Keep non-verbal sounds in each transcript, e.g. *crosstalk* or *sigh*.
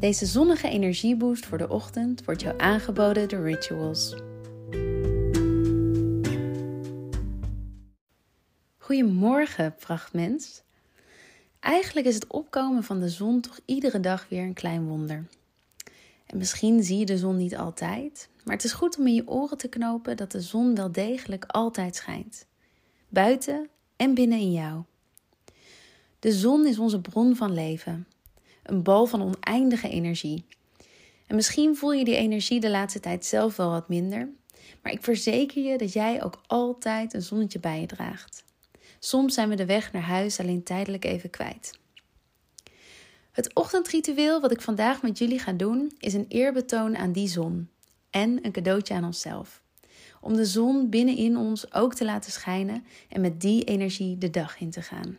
Deze zonnige energieboost voor de ochtend wordt jou aangeboden door Rituals. Goedemorgen, prachtmens. Eigenlijk is het opkomen van de zon toch iedere dag weer een klein wonder. En misschien zie je de zon niet altijd, maar het is goed om in je oren te knopen dat de zon wel degelijk altijd schijnt. Buiten en binnen in jou. De zon is onze bron van leven, een bal van oneindige energie. En misschien voel je die energie de laatste tijd zelf wel wat minder, maar ik verzeker je dat jij ook altijd een zonnetje bij je draagt. Soms zijn we de weg naar huis alleen tijdelijk even kwijt. Het ochtendritueel wat ik vandaag met jullie ga doen is een eerbetoon aan die zon en een cadeautje aan onszelf. Om de zon binnenin ons ook te laten schijnen en met die energie de dag in te gaan.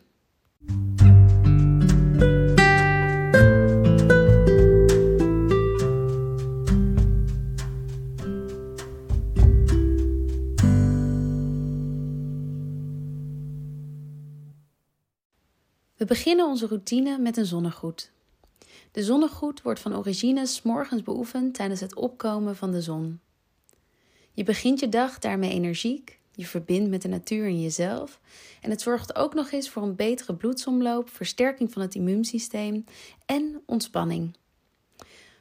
We beginnen onze routine met een zonnegroet. De zonnegroet wordt van origine morgens beoefend tijdens het opkomen van de zon. Je begint je dag daarmee energiek, je verbindt met de natuur en jezelf en het zorgt ook nog eens voor een betere bloedsomloop, versterking van het immuunsysteem en ontspanning.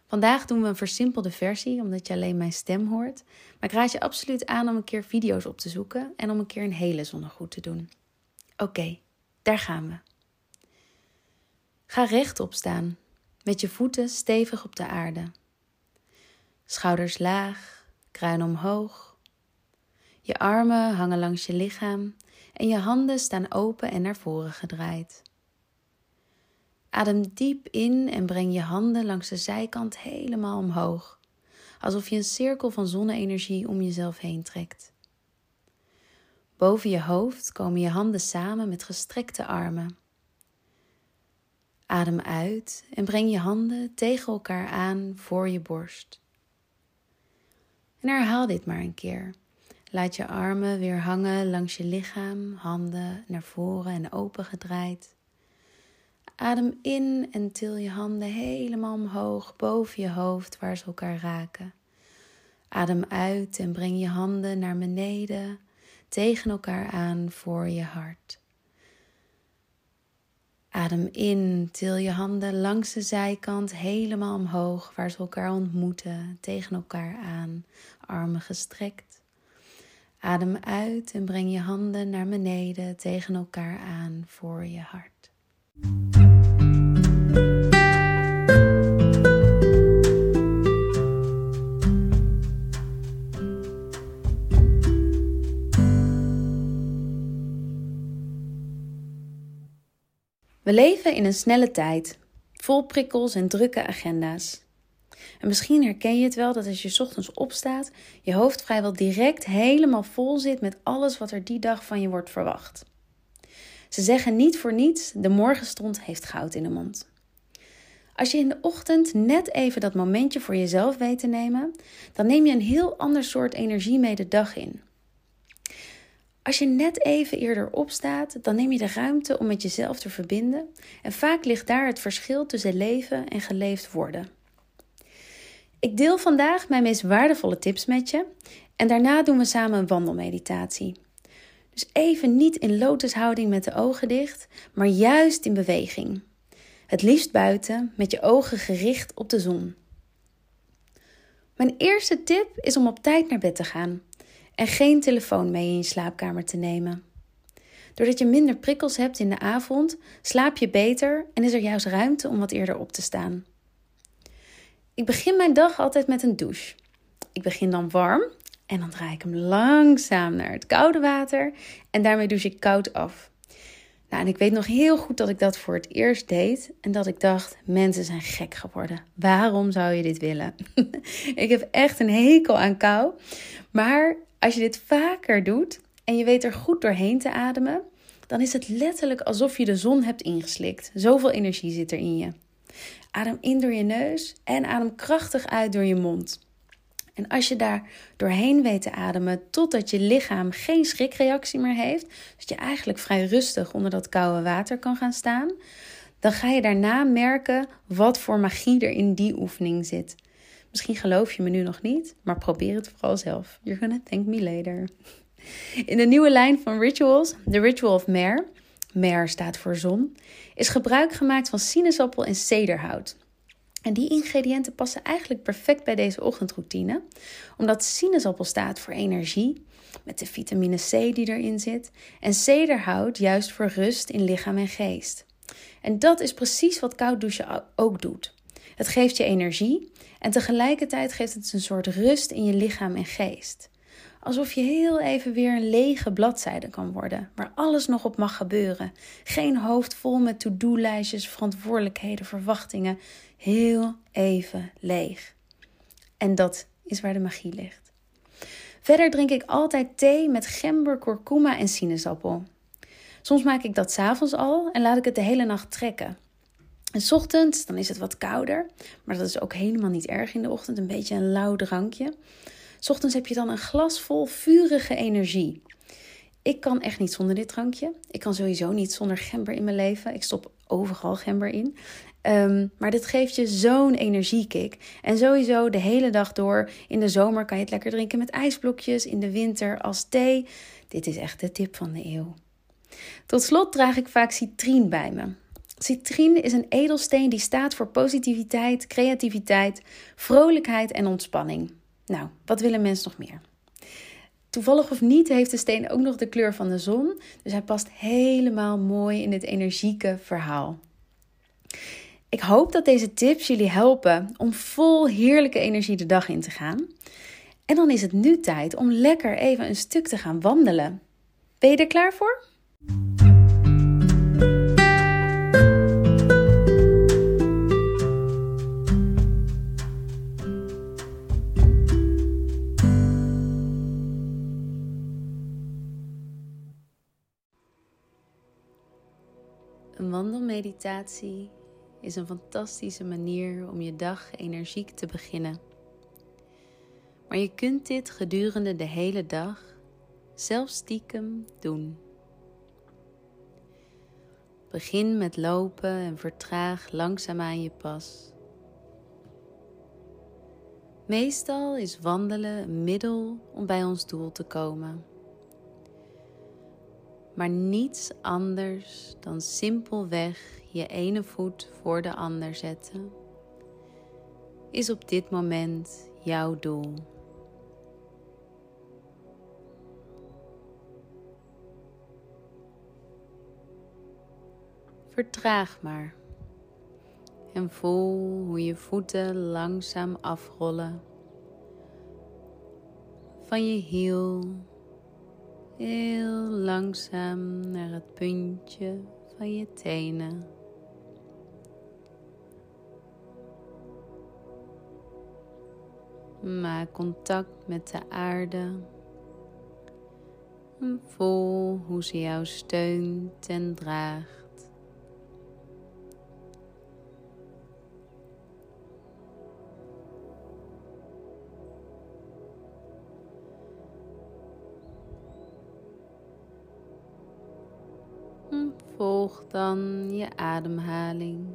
Vandaag doen we een versimpelde versie, omdat je alleen mijn stem hoort. Maar ik raad je absoluut aan om een keer video's op te zoeken en om een keer een hele zonnegroet te doen. Oké, daar gaan we. Ga rechtop staan, met je voeten stevig op de aarde. Schouders laag, kruin omhoog. Je armen hangen langs je lichaam en je handen staan open en naar voren gedraaid. Adem diep in en breng je handen langs de zijkant helemaal omhoog, alsof je een cirkel van zonne-energie om jezelf heen trekt. Boven je hoofd komen je handen samen met gestrekte armen. Adem uit en breng je handen tegen elkaar aan voor je borst. En herhaal dit maar een keer. Laat je armen weer hangen langs je lichaam, handen naar voren en open gedraaid. Adem in en til je handen helemaal omhoog boven je hoofd waar ze elkaar raken. Adem uit en breng je handen naar beneden tegen elkaar aan voor je hart. Adem in, til je handen langs de zijkant helemaal omhoog, waar ze elkaar ontmoeten, tegen elkaar aan, armen gestrekt. Adem uit en breng je handen naar beneden, tegen elkaar aan, voor je hart. In een snelle tijd, vol prikkels en drukke agenda's. En misschien herken je het wel dat als je ochtends opstaat, je hoofd vrijwel direct helemaal vol zit met alles wat er die dag van je wordt verwacht. Ze zeggen niet voor niets: de morgenstond heeft goud in de mond. Als je in de ochtend net even dat momentje voor jezelf weet te nemen, dan neem je een heel ander soort energie mee de dag in. Als je net even eerder opstaat, dan neem je de ruimte om met jezelf te verbinden en vaak ligt daar het verschil tussen leven en geleefd worden. Ik deel vandaag mijn meest waardevolle tips met je en daarna doen we samen een wandelmeditatie. Dus even niet in lotushouding met de ogen dicht, maar juist in beweging. Het liefst buiten met je ogen gericht op de zon. Mijn eerste tip is om op tijd naar bed te gaan en geen telefoon mee in je slaapkamer te nemen. Doordat je minder prikkels hebt in de avond, slaap je beter en is er juist ruimte om wat eerder op te staan. Ik begin mijn dag altijd met een douche. Ik begin dan warm, En dan draai ik hem langzaam naar het koude water. En daarmee douche ik koud af. Nou, en ik weet nog heel goed dat ik dat voor het eerst deed. En dat ik dacht, mensen zijn gek geworden. Waarom zou je dit willen? *laughs* ik heb echt een hekel aan kou. Maar als je dit vaker doet en je weet er goed doorheen te ademen, dan is het letterlijk alsof je de zon hebt ingeslikt. Zoveel energie zit er in je. Adem in door je neus en adem krachtig uit door je mond. En als je daar doorheen weet te ademen totdat je lichaam geen schrikreactie meer heeft, dus je eigenlijk vrij rustig onder dat koude water kan gaan staan, dan ga je daarna merken wat voor magie er in die oefening zit. Misschien geloof je me nu nog niet, maar probeer het vooral zelf. You're gonna thank me later. In de nieuwe lijn van rituals, The Ritual of Mare, Mare staat voor zon, is gebruik gemaakt van sinaasappel en cederhout. En die ingrediënten passen eigenlijk perfect bij deze ochtendroutine, omdat sinaasappel staat voor energie, met de vitamine C die erin zit, en cederhout juist voor rust in lichaam en geest. En dat is precies wat koud douchen ook doet. Het geeft je energie en tegelijkertijd geeft het een soort rust in je lichaam en geest. Alsof je heel even weer een lege bladzijde kan worden, waar alles nog op mag gebeuren. Geen hoofd vol met to-do-lijstjes, verantwoordelijkheden, verwachtingen. Heel even leeg. En dat is waar de magie ligt. Verder drink ik altijd thee met gember, kurkuma en sinaasappel. Soms maak ik dat s'avonds al en laat ik het de hele nacht trekken. En s ochtends, dan is het wat kouder, maar dat is ook helemaal niet erg in de ochtend, een beetje een lauw drankje. S ochtends heb je dan een glas vol vurige energie. Ik kan echt niet zonder dit drankje. Ik kan sowieso niet zonder gember in mijn leven. Ik stop overal gember in. Ehm, maar dit geeft je zo'n energiekick. En sowieso de hele dag door. In de zomer kan je het lekker drinken met ijsblokjes. In de winter als thee. Dit is echt de tip van de eeuw. Tot slot draag ik vaak citrien bij me. Citrien is een edelsteen die staat voor positiviteit, creativiteit, vrolijkheid en ontspanning. Nou, wat willen mensen nog meer? Toevallig of niet heeft de steen ook nog de kleur van de zon, dus hij past helemaal mooi in dit energieke verhaal. Ik hoop dat deze tips jullie helpen om vol heerlijke energie de dag in te gaan. En dan is het nu tijd om lekker even een stuk te gaan wandelen. Ben je er klaar voor? Een wandelmeditatie is een fantastische manier om je dag energiek te beginnen. Maar je kunt dit gedurende de hele dag zelfs stiekem doen. Begin met lopen en vertraag langzaam aan je pas. Meestal is wandelen een middel om bij ons doel te komen maar niets anders dan simpelweg je ene voet voor de ander zetten, is op dit moment jouw doel. Vertraag maar en voel hoe je voeten langzaam afrollen van je hiel heel langzaam naar het puntje van je tenen. Maak contact met de aarde. En voel hoe ze jou steunt en draagt. Volg dan je ademhaling.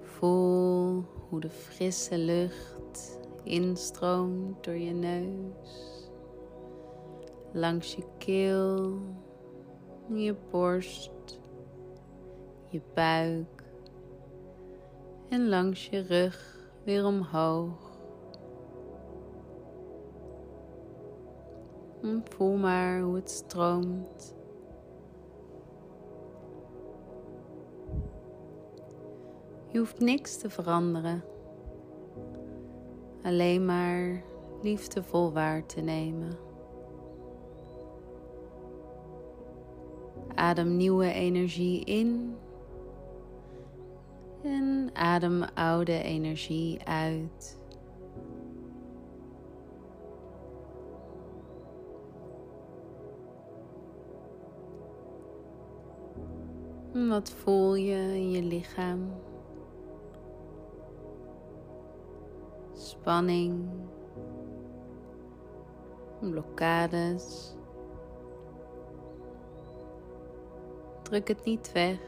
Voel hoe de frisse lucht instroomt door je neus, langs je keel, je borst, je buik en langs je rug weer omhoog. En voel maar hoe het stroomt hoeft niks te veranderen. Alleen maar liefdevol waar te nemen. Adem nieuwe energie in en adem oude energie uit. Wat voel je in je lichaam? Spanning, blokkades. Druk het niet weg.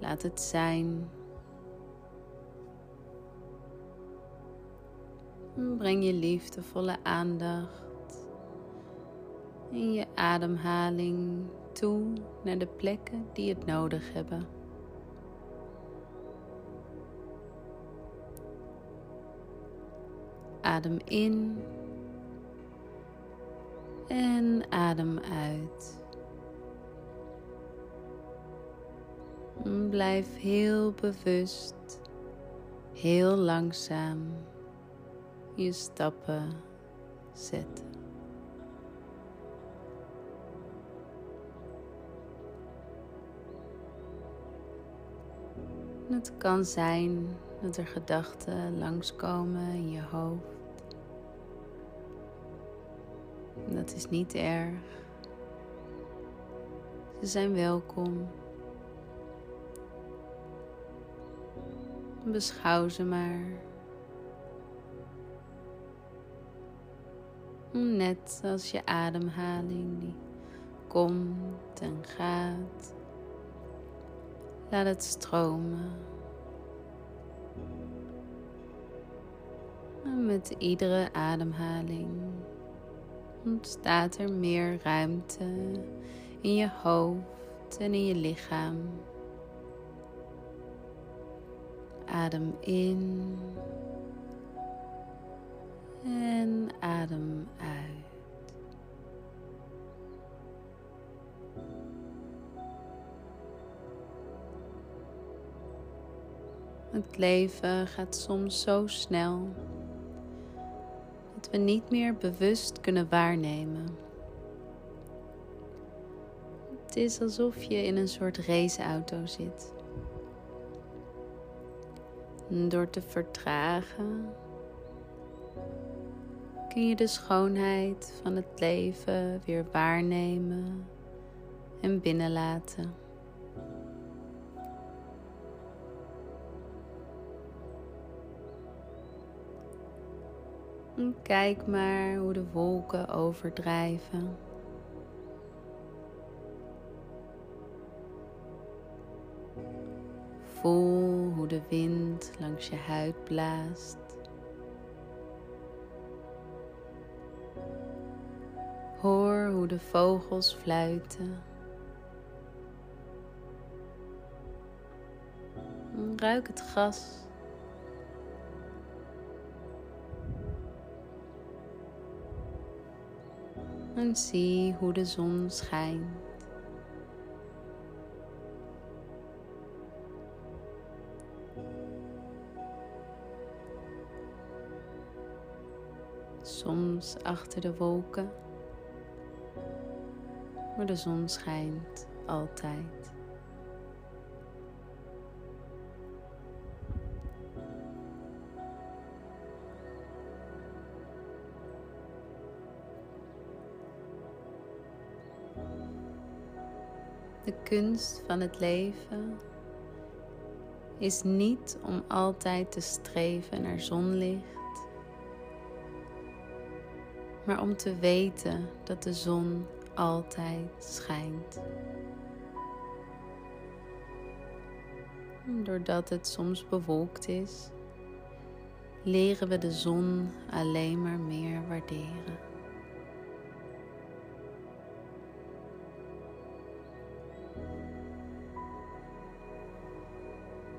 Laat het zijn. Breng je liefdevolle aandacht in je ademhaling toe naar de plekken die het nodig hebben. Adem in en adem uit. Blijf heel bewust, heel langzaam je stappen zetten. Het kan zijn dat er gedachten langskomen in je hoofd. Dat is niet erg. Ze zijn welkom. Beschouw ze maar. Net als je ademhaling die komt en gaat. Laat het stromen. En met iedere ademhaling ontstaat er meer ruimte in je hoofd en in je lichaam. Adem in en adem uit. Het leven gaat soms zo snel we niet meer bewust kunnen waarnemen. Het is alsof je in een soort raceauto zit. door te vertragen kun je de schoonheid van het leven weer waarnemen en binnenlaten. Kijk maar hoe de wolken overdrijven. Voel hoe de wind langs je huid blaast. Hoor hoe de vogels fluiten. Ruik het gras. En zie hoe de zon schijnt. Soms achter de wolken, maar de zon schijnt altijd. De kunst van het leven is niet om altijd te streven naar zonlicht, maar om te weten dat de zon altijd schijnt. Doordat het soms bewolkt is, leren we de zon alleen maar meer waarderen.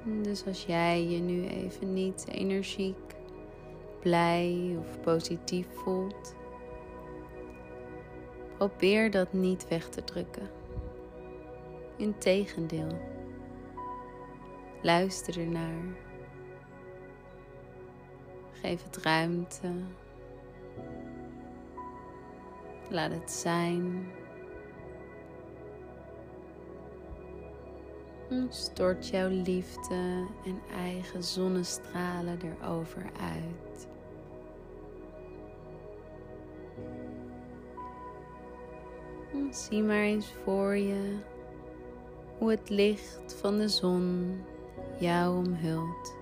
Dus als jij je nu even niet energiek, blij of positief voelt, probeer dat niet weg te drukken. Integendeel, luister ernaar. Geef het ruimte. Laat het zijn. Stort jouw liefde en eigen zonnestralen erover uit. Zie maar eens voor je hoe het licht van de zon jou omhult.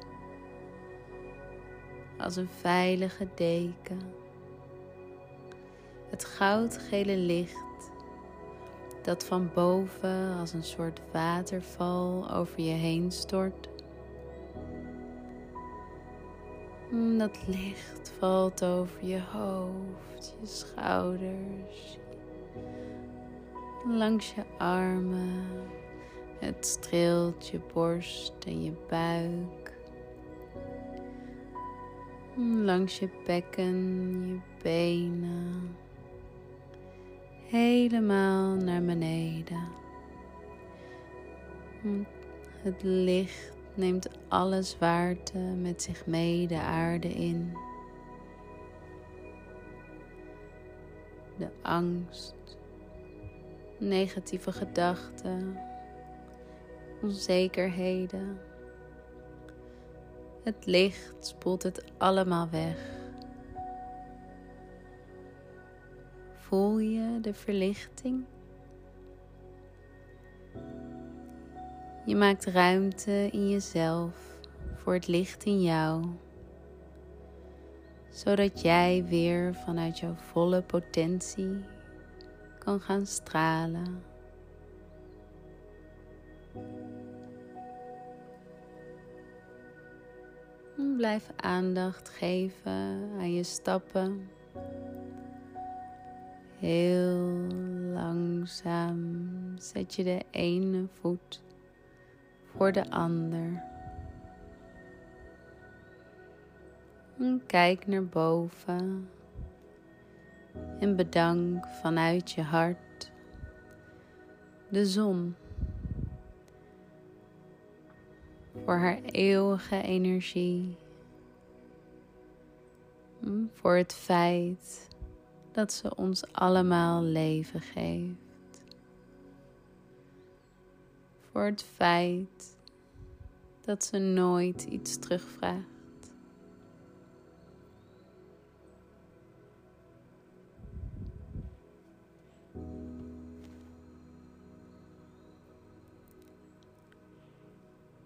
Als een veilige deken. Het goudgele licht dat van boven als een soort waterval over je heen stort. Dat licht valt over je hoofd, je schouders, langs je armen. Het streelt je borst en je buik. Langs je bekken, je benen. Helemaal naar beneden. Het licht neemt alle zwaarte met zich mee de aarde in. De angst negatieve gedachten, onzekerheden. Het licht spoelt het allemaal weg. Voel je de verlichting? Je maakt ruimte in jezelf voor het licht in jou, zodat jij weer vanuit jouw volle potentie kan gaan stralen. Blijf aandacht geven aan je stappen. Heel langzaam zet je de ene voet voor de ander. En kijk naar boven en bedank vanuit je hart de zon voor haar eeuwige energie, voor het feit dat ze ons allemaal leven geeft, voor het feit dat ze nooit iets terugvraagt.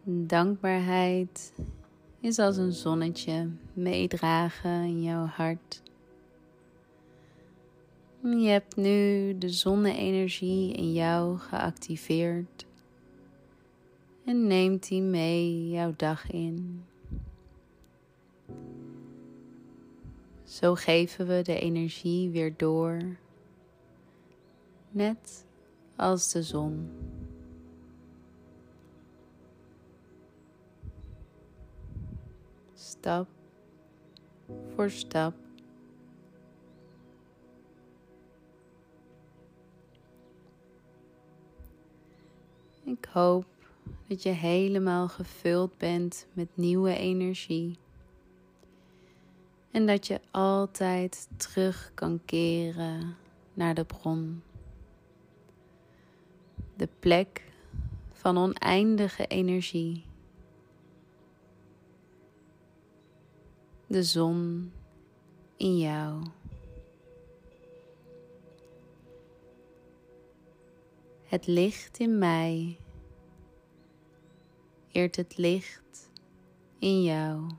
Dankbaarheid is als een zonnetje meedragen in jouw hart. Je hebt nu de zonne-energie in jou geactiveerd en neemt die mee jouw dag in. Zo geven we de energie weer door, net als de zon. stap voor stap. Ik hoop dat je helemaal gevuld bent met nieuwe energie. En dat je altijd terug kan keren naar de bron. De plek van oneindige energie. de zon in jou. Het licht in mij eert het licht in jou.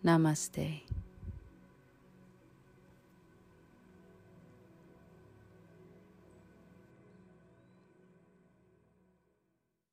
Namaste.